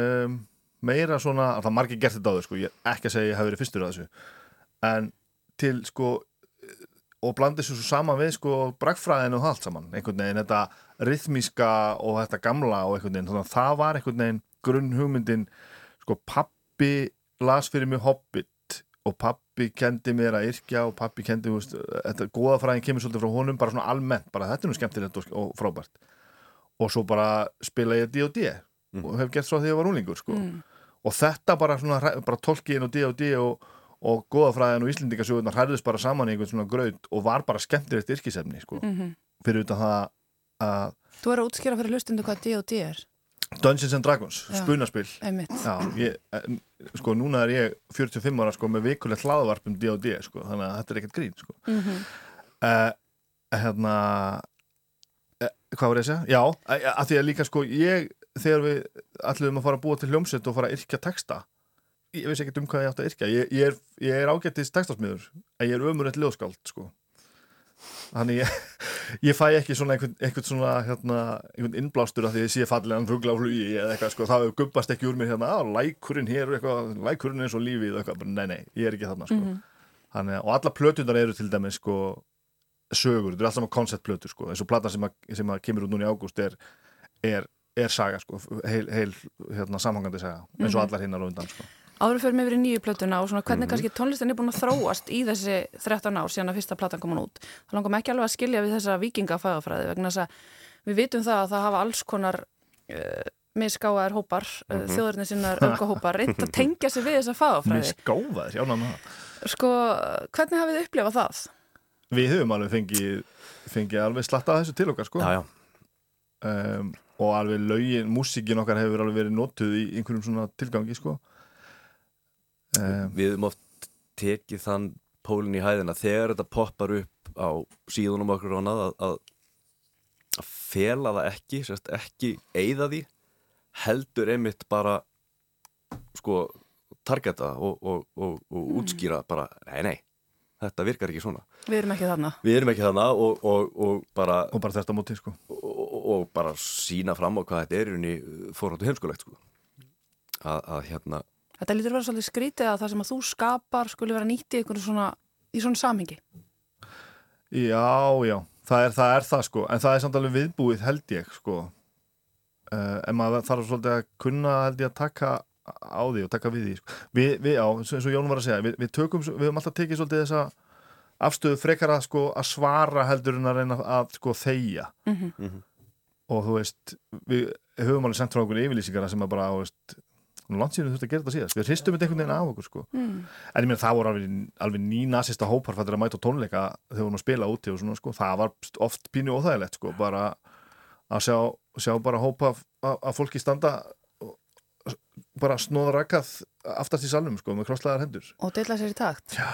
um, meira svona, það margir gert þetta áður, sko, ég er ekki að segja að ég hef verið fyrstur að þessu, en til sko og blandi þessu svo saman við sko brakfræðin og allt saman, einhvern veginn þetta rithmíska og þetta gamla og einhvern veginn, þannig að það var einhvern veginn grunn hugmyndin, sko pappi las fyrir mig Hobbit og pappi kendi mér að yrkja og pappi kendi, þú veist, þetta góðafræðin kemur svolítið frá honum, bara svona almennt, bara þetta er nú skemmtilegt og, og frábært. Og svo bara spila ég D&D og hef gert svo því að ég var úlingur, sko. Mm. og þetta bara bara tolkiðin og D&D og, og góðafræðin og Íslendingasjóðunar hærðist bara saman í einhvern svona graut og var bara skemmtilegt yrkisefni sko. Mhm. fyrir utan það að þú eru að útskýra fyrir hlustundu hvað D&D er. Dungeons and Dragons, Já. spunaspil Einmitt. Já, ég, sko núna er ég 45 ára sko með vikulegt hlaðvarp um D&D sko, þannig að þetta er ekkert grín sko. Mhm. uh, hérna uh, hvað var ég að segja? Já, að, því að líka sko ég, þegar við ætlum að fara að búa til hljómsveit og fara að yrkja texta ég veist ekkert um hvað ég átti að yrkja ég, ég er, er ágættist textasmiður en ég er ömurreitt ljóðskáld sko þannig ég, ég fæ ekki svona einhvern, einhvern svona hérna, einhvern innblástur af því að ég sé fallegan fugla á flugi eða eitthvað sko, það gubbast ekki úr mér hérna, að lækurinn hér eitthvað, lækurinn eins og lífið eitthvað, nei, nei, ég er ekki þarna sko. Mhm. Þannig, að- og alla plötunar eru til dæmis sko, sögur, þetta er alltaf konceptplötur sko, eins og platan sem, að, sem að kemur út núna í ágúst er, er, er saga sko, heil, heil hérna, samhangandi saga, eins og Mhm. allar hinnar og undan sko. Áður fyrir mig verið nýju plötuna og svona hvernig Mhm. kannski tónlistin er búin að þróast í þessi 13 ár síðan að fyrsta platan komin út. Það langar mig ekki alveg að skilja við þessa vikingafæðafræði vegna þess að við vitum það að það hafa alls konar uh, misgáðar hópar, uh, Mhm. þjóðurinn sinnar öfgahópar, reynd að tengja sig við þessa fæðafræði. Misgáfaðir, já, náma það Sko, hvernig hafið þið upplifað það? Við höfum alveg fengið, fengið alveg slatta þessu til okkar sko. já, já. Um, og alveg lögin, músíkin okkar hefur alveg verið notuð í einhverjum svona tilgangi sko. Um, við höfum oft tekið þann pólinn í hæðina þegar þetta poppar upp á síðunum okkur og annað að, að, fela það ekki sérst, ekki eigða því heldur einmitt bara sko targeta og, og, og, og Mm. útskýra bara, nei, nei, þetta virkar ekki svona Við erum ekki þarna. við erum ekki þarna og, og, og bara og bara þetta móti sko. og, og bara sína fram á hvað þetta er í fórhóttu heimskulegt sko. að, að hérna Þetta lítur að vera svolítið skrítið að það sem að þú skapar skuli vera nýtt í einhverju svona, í svona samhengi. Já, já, það er, það er það sko en það er samt alveg viðbúið held ég sko uh, en maður þarf svolítið að kunna held ég að taka á því og taka við því sko. við, við, já, eins og Jón var að segja við, við tökum, við höfum alltaf tekið svolítið þessa afstöðu frekar að sko að svara heldur en að reyna að sko þegja Mhm. og þú veist við höfum alveg sendt frá okkur yfirlýsingar sem að bara, þú veist langt síðan þurfti að gera þetta síðast, við hristum þetta einhvern veginn af okkur sko Mm. En ég meina það voru alveg, alveg ný nazista hópar fættir að mæta tónleika þegar við vorum að spila úti og svona sko, það var oft pínu óþægilegt sko, bara að sjá, sjá bara hópa af, af af fólki standa og bara snóða rakað aftast í salnum sko, með krosslaðar hendur. Og deila sér í takt. Já.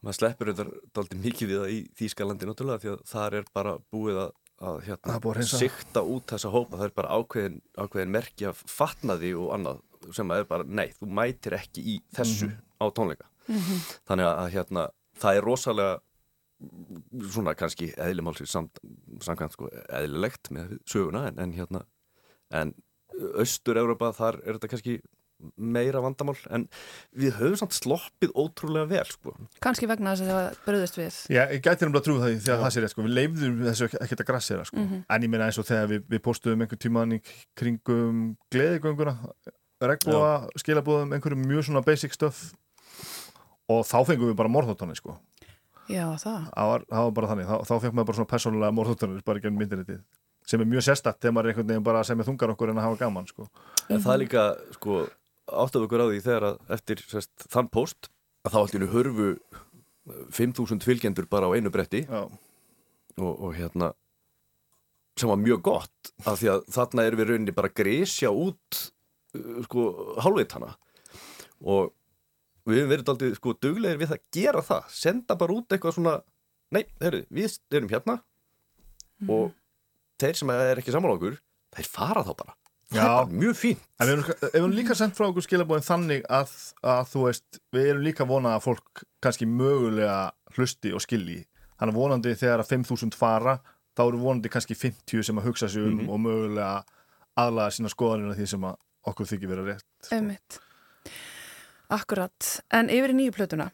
maður sleppur þetta dálítið mikið við það í Þýskalandi náttúrulega því að þar er bara búið að, að hérna, að sikta út þessa hópa, það er bara ákveðin, ákveðin merki að fatnaði og annað sem að er bara, nei, þú mætir ekki í þessu Mhm. á tónleika Mhm. þannig að hérna, það er rosalega mm, svona kannski eðlimálsins samt, samkvæmt sko eðlilegt með söguna en, en hérna en Östur-Európa þar er þetta kannski meira vandamál en við höfum samt sloppið ótrúlega vel sko. Kanski vegna þess að það bröðist við. Já, ég gæti náttúrulega trú það því að það sé rétt sko, við leifðum þessu ekkert að grassera sko, Mhm. en ég meina eins og þegar við, við postuðum einhvern tíman í kringum gleðigönguna, regnbúa, skilabúðum, einhverjum mjög svona basic stuff. Og þá fengum við bara morðhóttanir sko, Já, það. það var, það var bara þannig, þá, þá fengum við bara svona persónulega morðhóttanir bara genn myndiritið, sem er mjög sérstætt þegar maður er einhvern veginn bara sem er þungar okkur en að hafa gaman sko. en það er líka sko áttaf ykkur á því þegar að eftir sest, þann post að þá hennu hörfu 5.000 fylgjendur bara á einu bretti. Og, og hérna sem var mjög gott af því að þarna erum við rauninni bara að grísja út uh, sko hálfveitana og við hefum verið aldrei sko duglegir við það að gera það. Senda bara út eitthvað svona nei, heyrðu, við erum hérna. Og þeir sem er ekki saman á okkur þeir fara þá bara. Það er bara mjög fínt. En við erum líka sendt frá okkur skilabóðin þannig að, að þú veist, við erum líka vonað að fólk kannski mögulega hlusti og skilji. Þannig að vonandi þegar að 5.000 fara, þá eru vonandi kannski 50 sem að hugsa sig um og mögulega aðlaða sína skoðanina því sem að okkur þykir vera rétt. Einmitt. Akkurat. En yfir í nýju plötuna.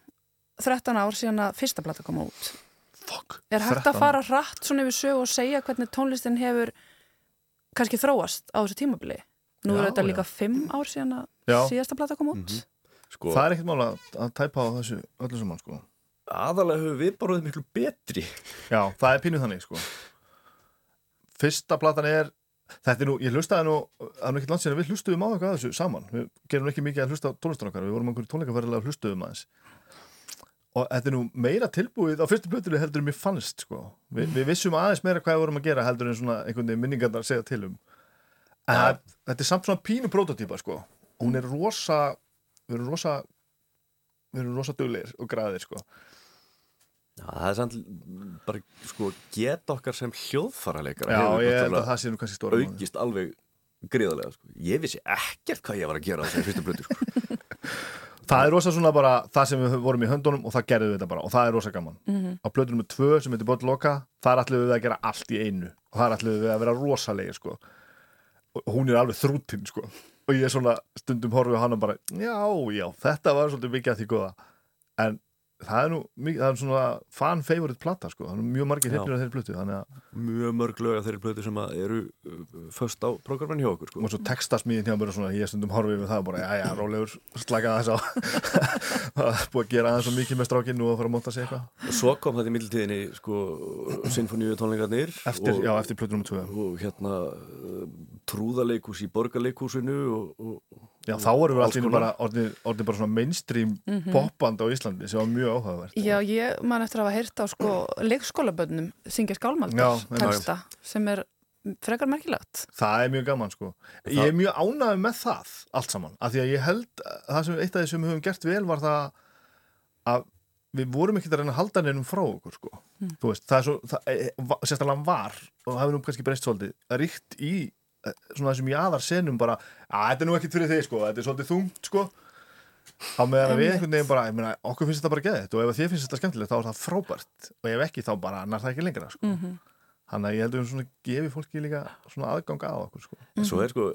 13 ár síðan að fyrsta plata koma út. Fuck. Er hægt 13 að fara hratt svona yfir sög og segja hvernig tónlistin hefur kannski þróast á þessu tímabili? Nú Já, er þetta já. líka 5 ár síðan að Já. síðasta plata kom út. sko, Það er ekkert mála að, að tæpa á þessu öllu saman, sko. aðalega höfum við bara verið miklu betri Já, það er pínuð þannig, sko. Fyrsta platan er, þetta er nú, ég hlustaði nú, það er nú ekkert langt síðan að við hlustuðum á eitthvað að þessu saman. Við gerum ekki mikið að hlusta á tónlistan okkar, við vorum einhverju tónleikaferðilega að hlustuðum aðeins. Og þetta er nú meira tilbúið á fyrstu plötunni heldur en mér fannst, sko. Vi, við vissum aðeins meira hvað við vorum að gera heldur en svona einhvern veginn minningarnar segja til um. En það, þetta er samt svona pínu prototýpa, sko. Hún er rosa, við erum rosa, við erum rosa duglegir og græðir, sko. Já, það er samt bara sko geta okkar sem hljóðfaraleikara Já, hefur ég held að það sé nú kannski stóra aukist alveg gríðarlega sko. ég vissi ekkert hvað ég var að gera á þessari fyrstu blötu sko. Það er rosa svona bara það sem við vorum í höndunum og það gerðum við þetta bara og það er rosa gaman. Mhm. Á plötu nummer tvö sem heitir Bottle Loka, þar ætlum við að gera allt í einu og þar ætlum við að vera rosalegir sko. Og hún er alveg þrútin sko. Og ég er svona stundum horfið á hann og bara, já, já, þetta var svolítið mikið að því góða. En það er nú mikið, það er svona fan favorite plata sko. Það er mjög margir hefnir af þeirri plötu, þannig að mjög mörg lög af þeirri blötu sem að eru uh, föst á programmin hjá okkur sko. og svo textasmíðin hjá mér og svona, ég stundum horfið við það og bara, já, já, rólegur, slaka þess á það er búið að gera aðeins svo mikið með strákinn og að fara að monta sig eitthvað og svo kom þetta í middeltíðinni sko, sinfoníu tónleikarnir Eftir- og, já, eftir plötu númer tvö. og hérna uh, trúðaleikús í borgarleikúsinu og, og, Já, þá vorum við konar. bara orðið, orðið bara svona mainstream Mhm. popband á Íslandi sem var mjög áhugavert. Já, ég man eftir að hafa heyrt á sko leikskólabönnum syngja skálmaldur texta sem er frekar merkilegt. Það er mjög gaman sko. Ég er mjög ánægð með það allt saman. Af því að ég held að það sem eitt af því sem við höfum gert vel var það að við vorum ekkert að reyna að halda neinum frá okkur sko. Mm. Þú veist, það er svo, það, e, va- sérstaklega var og það hefur nú kannski breyst svolítið ríkt í e, svona þessum jaðar senum bara, að þetta er nú ekkert fyrir þig sko, þetta er svolítið þungt sko. Á meðan að við einhvern veginn bara, ég meina, okkur finnst þetta bara geðið og ef að þið finnst þetta skemmtilegt þá er það frábært og ef ekki þá bara nær það ekki lengra sko. Mhm. Þannig að ég heldur um svona gefi fólki líka svona aðgang að okkur sko. En svo er sko,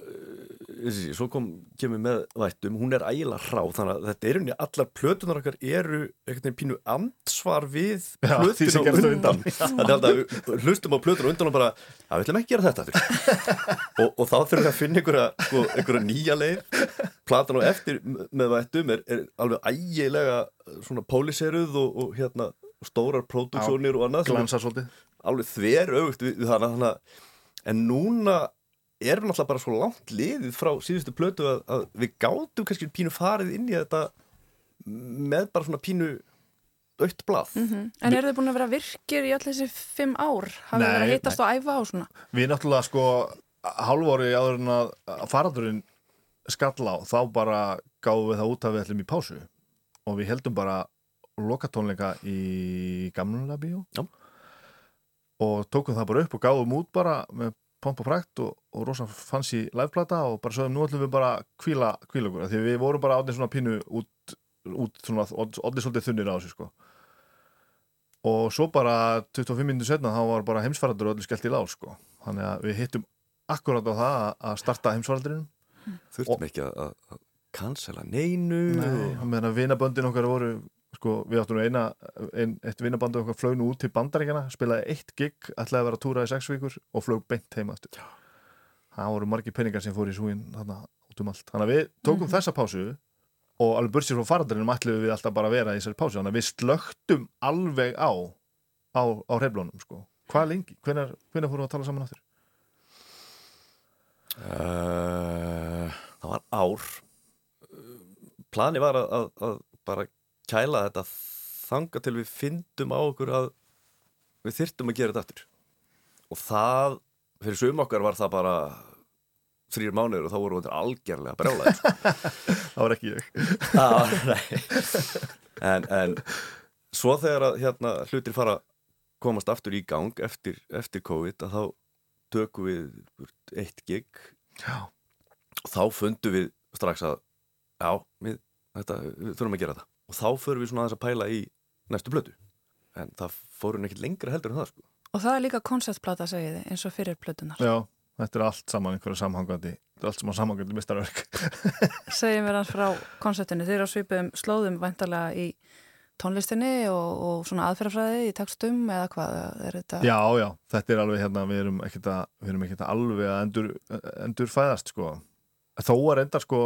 svo kom kemur með vættum, hún er ægilega hrá þannig að þetta er unni, allar plötunar okkar eru einhvern veginn pínu ansvar við plötun og undan. þannig að við hlustum á plötun og undan og bara að við ætlum ekki að gera þetta og, og þá þurfum við að finna einhverja, sko, einhverja nýja leið. Platan og eftir með vættum er, er alveg ægilega svona póliseruð og, og hérna stórar próduksjónir og annað alveg þver auðvist við, við hana, hana en núna erum náttúrulega bara svo langt liðið frá síðustu plötu að, að við gátum kannski pínu farið inn í þetta með bara svona pínu aukt blað Mhm. En eru þið búin að vera virkir í allir þessi fimm ár? Hafið þið verið að Nei, hittast og æfa og svona? Við náttúrulega sko hálfóri áður en að að faraldurinn skall á þá bara gáðum við það út að við ætlum í pásu og við heldum bara lokatónleika í gamla bíó Já. og tókum það bara upp og gáðum út bara með pomp og prækt og, og rosa fancy liveplata og bara sögum nú ætlum við bara kvíla, kvíla okkur því við vorum bara átnið svona pínu út, út svona, oddi svolítið þunnir á þessu sko og svo bara 25 minnir setna þá var bara heimsfaraldur og öllu skellt í lág sko. þannig að við hittum akkurát á það að- starta heimsfaraldurinn Þurftum ekki að cancela neinu Nei, og meðan að vinaböndin okkar voru sko, við áttum nú eina ein, eitt vinabandi okkar flög nú út til bandaríkjana spilaði eitt gig, ætlaði að vera að túra í sex vikur og flög beint heima aftur. Það voru margir peningar sem fór í súin þarna út um allt, þannig að við tókum Mhm. þessa pásu og alveg bursið frá farandarinnum ætluðum við alltaf bara að vera í þessari pásu. Þannig að við slögtum alveg á á, á hreflunum sko. Hvað lengi, hvenær, hvenær fórum við að tala saman aftur? Uh, það var ár. Plani var að, að, að bara kæla þetta þanga til við fyndum á okkur að við þyrtum að gera þetta aftur. Og það, fyrir sum okkar var það bara þrýr mánuður og þá vorum við algjörlega brjálæðir. Það var ekki ég. Ah, en, en svo þegar að hérna, hlutir fara komast aftur í gang eftir, eftir COVID að þá tökum við eitt gig. Já. og þá fundum við strax að já, við, þetta, við þurfum að gera það og þá förum við svona aðeins að pæla í næstu blödu en það fórum ekkert lengra heldur en það sko Og það er líka konceptplata, segið þið, eins og fyrir plötunar. Já, þetta er allt saman einhverja samhangandi þetta er allt saman samhangandi mistarverk Segjum við hans frá konceptinu. Þið eru á svipuðum slóðum væntalega í tónlistinni og, og svona aðferðafræði í tekstum eða hvað er þetta? Já, já, þetta er alveg hérna, við erum ekkert að, við erum ekkert að alveg að endur, endur fæðast, sko. Þó að reyndar, sko,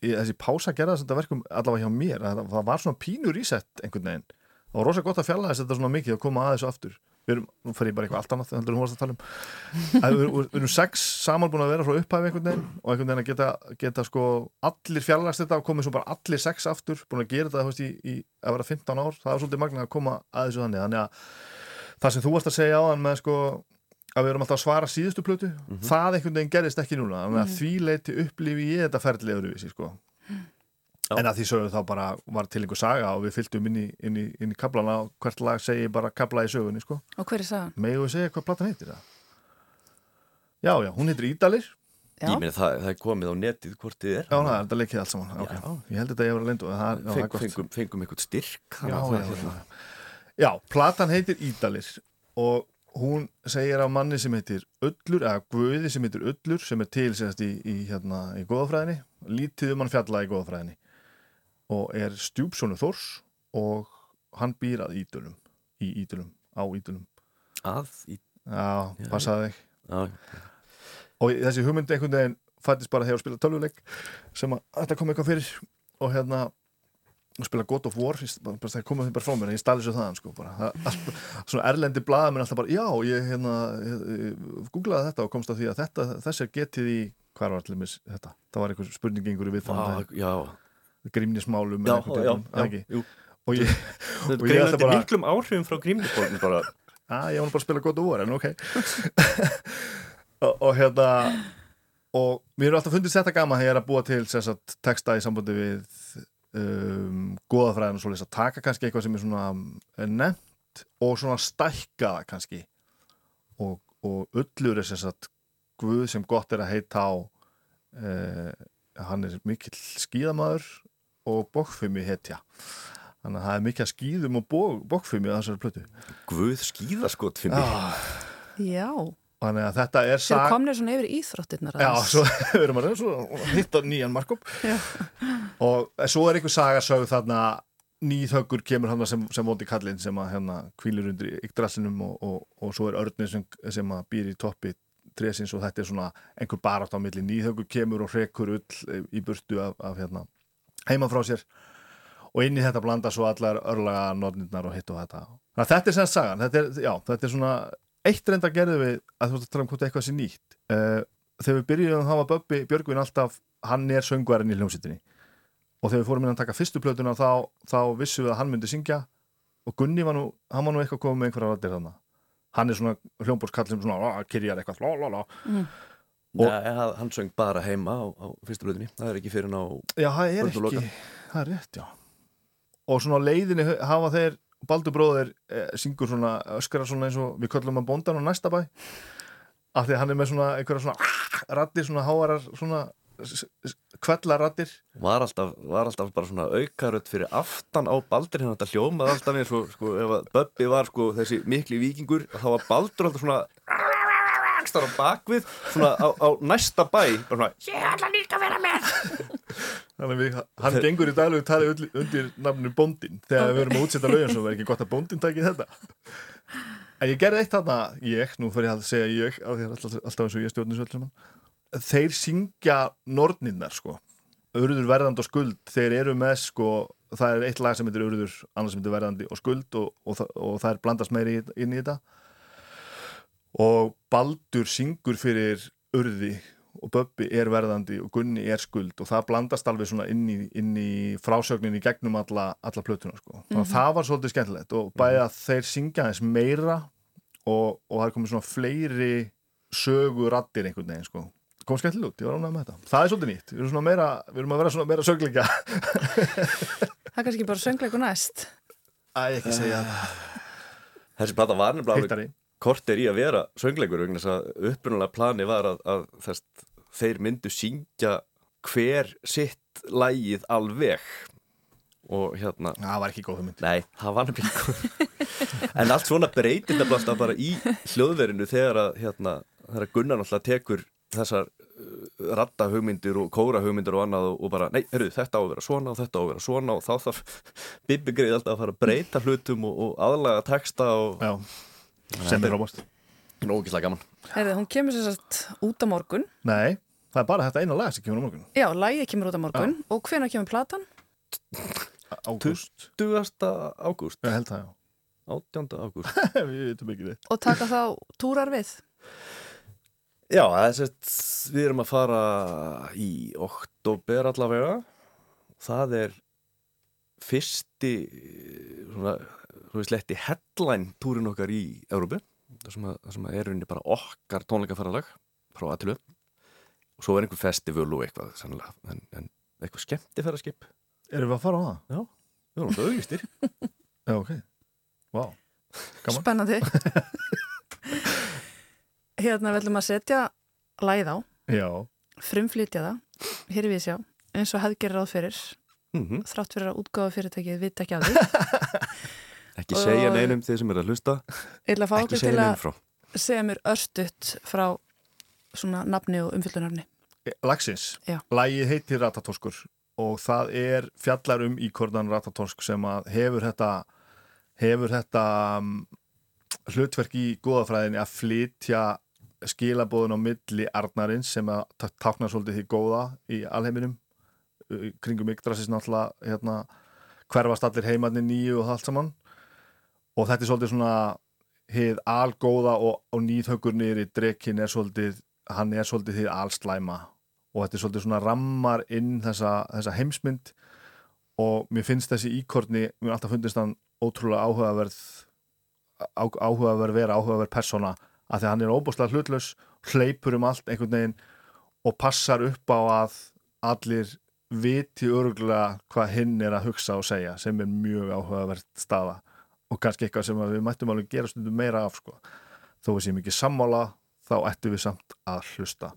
þessi pása gerða þetta verkum allavega hjá mér, að það var svona pínur ísett einhvern veginn. Það var rosa gott að fjalla þess þetta svona mikið að koma að þessu aftur. Við erum, nú fer ég bara eitthvað allt annað, heldur hún varst að tala um. Að Við, við, erum sex saman búin að vera frá upphæfi einhvern veginn og einhvern veginn að geta, geta sko allir fjarlagst þetta og komið svo bara allir sex aftur, búin að gera þetta, þú veist, í, í að vera 15 ár, það var svolítið magna að koma að þessu þannig, þannig að það sem þú varst að segja á hann með sko að við erum alltaf að svara síðustu plötu það einhvern veginn gerist ekki núna þannig að Mhm. því leiti upplifi ég þetta ferli öðruvísi sko en að því sögðu þá bara var til einhver saga og við fylgdum inn í, inn í, inn í kablana og hvert lag segi bara kabla í sögunni sko Og hver er sagan? Megum við segja hvað platan heitir það? Já, já, hún heitir Ídalir Já. Ég meina það, það er komið á netið hvort þið er Já, það er þetta leikið allt saman okay. Ég held þetta ég var að lindu það, já, það Feng, gott. fengum, fengum eitthvað styrk já, að já, það- já, hérna. já. já, platan heitir Ídalir og hún segir af manni sem heitir Ullur, eða Guði sem heitir Ullur sem er til semast í, í, hérna, í góðafræðinni lítið um hann fjalla í góðafræðinni og er stjúpsónu Þórs og hann býr að Ídölum í Ídölum, á Ídölum. Að í... Já, passaði þig. Já, og þessi hugmynd einhvern veginn fættist bara þegar að spila tölvuleik sem að þetta kom eitthvað fyrir. Og hérna og spila God of War það komið þeim bara frá mér ég stali svo þaðan sko svona erlendi blaðamenn alltaf bara já ég hérna googlaði þetta og komst að því að þetta þessi er getið í hvað var allir mis þetta? Það var einhver spurning einhverju við Já, já. grímnismálum Já, já, já, jú. og ég, Það er miklum áhrifum frá grímnisbólum bara. Að ég var bara að spila God of War en ok. Og, og hérna og mér er alltaf fundist þetta gaman þegar ég er að búa til texta í sambandi við um, goðafræðin og svoleiðis að taka kannski eitthvað sem er svona nefnt og svona stækka kannski. Og, og ullur er sem sagt Guð sem gott er að heita á eh, hann er mikill skíðamaður og bókfumi hetja. Þannig að það er mikið að skíðum og bókfumi á þessari plötu. Guð skíðaskot fyrir mig ah, Já. Þannig að þetta er Þeir sag... eru komnir svona yfir íþróttirnar Já, aðeins. svo við erum að hitta nýjan markup og svo er einhver sagasög þarna nýðhöggur kemur hann sem, sem vondi kallinn sem að hérna kvílir undir yggdrassinum og, og, og svo er örnir sem, sem að býr í toppi trésins og þetta er svona einhver barátt á milli. Nýðhöggur kemur og hrekur ull í burtu af, af hérna heima frá sér. Og inn í þetta blanda svo allar örlaga notnirnar og hitt og þetta. Þannig að þetta er sem sagan, þetta er, já, þetta er svona eitt reynda gerðu við að þú veist að tala um hvort eitthvað sé nýtt. Uh, þegar við byrjuðum þá var Böbbi Björgvin alltaf, hann er söngvarinn í hljómsýttinni og þegar við fórum inn að taka fyrstu plötuna þá, þá vissum við að hann myndi syngja. Og Gunni var nú, hann var nú eitthvað komið með einhverja rættir þarna. Hann er svona hljómbórskall sem svona, "Ah, kyrjar eitthvað lá, lá, lá. Mm. Nei, hann- hann söng bara heima á, á fyrstu blöðinni Það er ekki fyrir ná Já, það er ekki, það er rétt, já. Og svona á leiðinni hafa þeir Baldur bróðir eh, syngur svona öskara svona eins og við köllum hann bóndan á næsta bæ. Af því að hann er með svona einhverja svona rattir svona háarar svona kvellarattir var alltaf, var alltaf bara svona aukarödd fyrir aftan á Baldur hérna þetta hljómaði alltaf eins og sko, ef að Böbbi var sko þessi mikli vikingur þá var Baldur alltaf svona starf á bakvið svona á, á næsta bæ bara svona Ég ætla líka að vera með Þannig við, hann gengur í daglegu tali undir, nafnu bóndin þegar við erum að útsetja lögum svo verður ekki gott að bóndin taki þetta? En ég gerði eitt þarna, ég, nú fyrir að segja ég að alltaf, alltaf eins og ég stjórnir svo allir saman. Þeir syngja norninnar sko. Urður verðandi og skuld, þeir eru með sko það er eitt lag sem heitir Urður annars sem heitir verðandi og skuld og, og, og, og það er blandast meiri inn í þetta. Og Baldur syngur fyrir Urði og Böbbi er verðandi og Gunni er skuld og það blandast alveg svona inn í, inn í frásögnin í gegnum alla, alla plötuna sko. Að Mhm. það var svolítið skemmtilegt og bæði að þeir syngja þess meira og, og það er komið svona fleiri sögurattir einhvern veginn sko. kom skemmtilega út, ég var ánægð með þetta það er svolítið nýtt, við erum, svona meira, við erum að vera svona meira sögleika Það er kannski bara söngleiku næst. Æ, ekki segja það Þessi plata var nefnilega Hittari. alveg kort er í að vera söngleikur vegna þess að upprunalega plani var að, að þess, þeir myndu syngja hver sitt lægið alveg. Og hérna það var ekki góð hugmynd. Nei, það var nefnilega ekki góð en allt svona breytir alltaf bara í hljóðverinu þegar að hérna, Gunnar náttúrulega tekur þessar uh, ratta hugmyndir og kóra hugmyndir og annað og, bara, nei, heyrðu, þetta á að vera svona og þetta á að vera svona og þá þarf Bibi greið alltaf að fara að breyta hlutum og, og aðlaga texta og Já, sem er rámast Nógislega gaman Herði, hún kemur sér satt út á morgun. Nei, það er bara þetta eina lag sem kemur á morgun Já, lægið kemur út á morgun. Og hvenær kemur platan? Ágúst 20. ágúst Ég held það, já 18. ágúst Við veitum ekki þitt Og taka þá túrar við? Já, það er sett, við erum að fara í oktober allavega. Það er fyrsti, svona, svo við sletti headline túrin okkar í Európu. Það sem, að, það sem að er unni bara okkar tónleikaferðalag frá aðtilu. Og svo er einhver festival og eitthvað, sannlega, en, en eitthvað skemmtifæraskip. Erum við að fara á það? Já, við erum alltaf auglistir. Já, ok. Vá, gaman. Spennandi. hérna við ætlum að setja læð á, Já, frumflytja það, hér er við sjá, eins og hefð gerir ráð fyrir, Mhm. þrátt fyrir að útgáfa fyrirtækið vita ekki af því. Ekki segja neinum þeir sem er að hlusta. Ég ætla að fá Ekki okkur segja til neinum að frá. segja mér örstutt frá svona nafni og umfyllunarni. Lagsins, Já. lagið heitir Ratatorskur og það er fjallar um íkordan Ratatorsk sem að hefur þetta hefur þetta um, hlutverk í góðafræðinni að flytja skilabóðun á milli Arnarins sem að táknar svolítið því góða í alheiminum kringum Yggdrasis náttúrulega hérna, hverfast allir heimarnir nýju og það allt saman og þetta er svolítið svona hið algóða og, og nýðhaugur niður í drekin er svolítið hann er svolítið hið alslæma. Og þetta er svolítið svona rammar inn þessa, þessa heimsmynd. Og mér finnst þessi íkorni mér alltaf fundist hann ótrúlega áhugaverð á, áhugaverð vera, áhugaverð persóna. Að því að hann er óbúslega hlutlaus hleypur um allt einhvern veginn og passar upp á að allir viti örgulega hvað hinn er að hugsa og segja sem er mjög áhugaverð staða og kannski eitthvað sem við mættum alveg gera stundum meira af sko. þó við séum ekki sammála þá ættum við samt að hlusta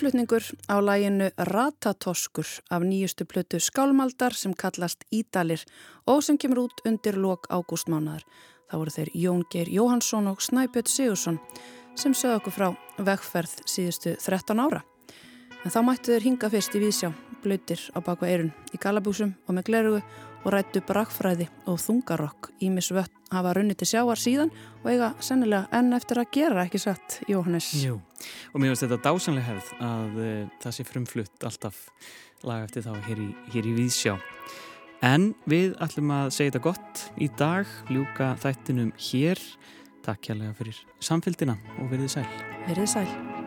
frumflutningur á læginu Ratatoskur af nýjustu plötu skálmaldar sem kallast Ídalir og sem kemur út undir lok ágústmánaðar. Það voru þeir Jón Geir Jóhansson og Snæbjörn Sigursson sem sögðu okkur frá vegferð síðustu 13 ára. En þá mættu þeir hinga fyrst í vísjá, blöytir á baku eirun í galabúsum og með glerugu og rættu brakfræði og þungarokk. Ímis vött hafa runni til sjáar síðan og eiga sennilega enn eftir að gera ekki satt, Jóhannes. Jú, og mér finnst þetta dásanlega hefð að uh, það sé frumflutt alltaf lag eftir þá hér í, hér í Víðsjá. En við ætlum að segja þetta gott í dag, ljúka þættinum hér. Takk kærlega fyrir samfélgina og verðið sæl. Verðið sæl.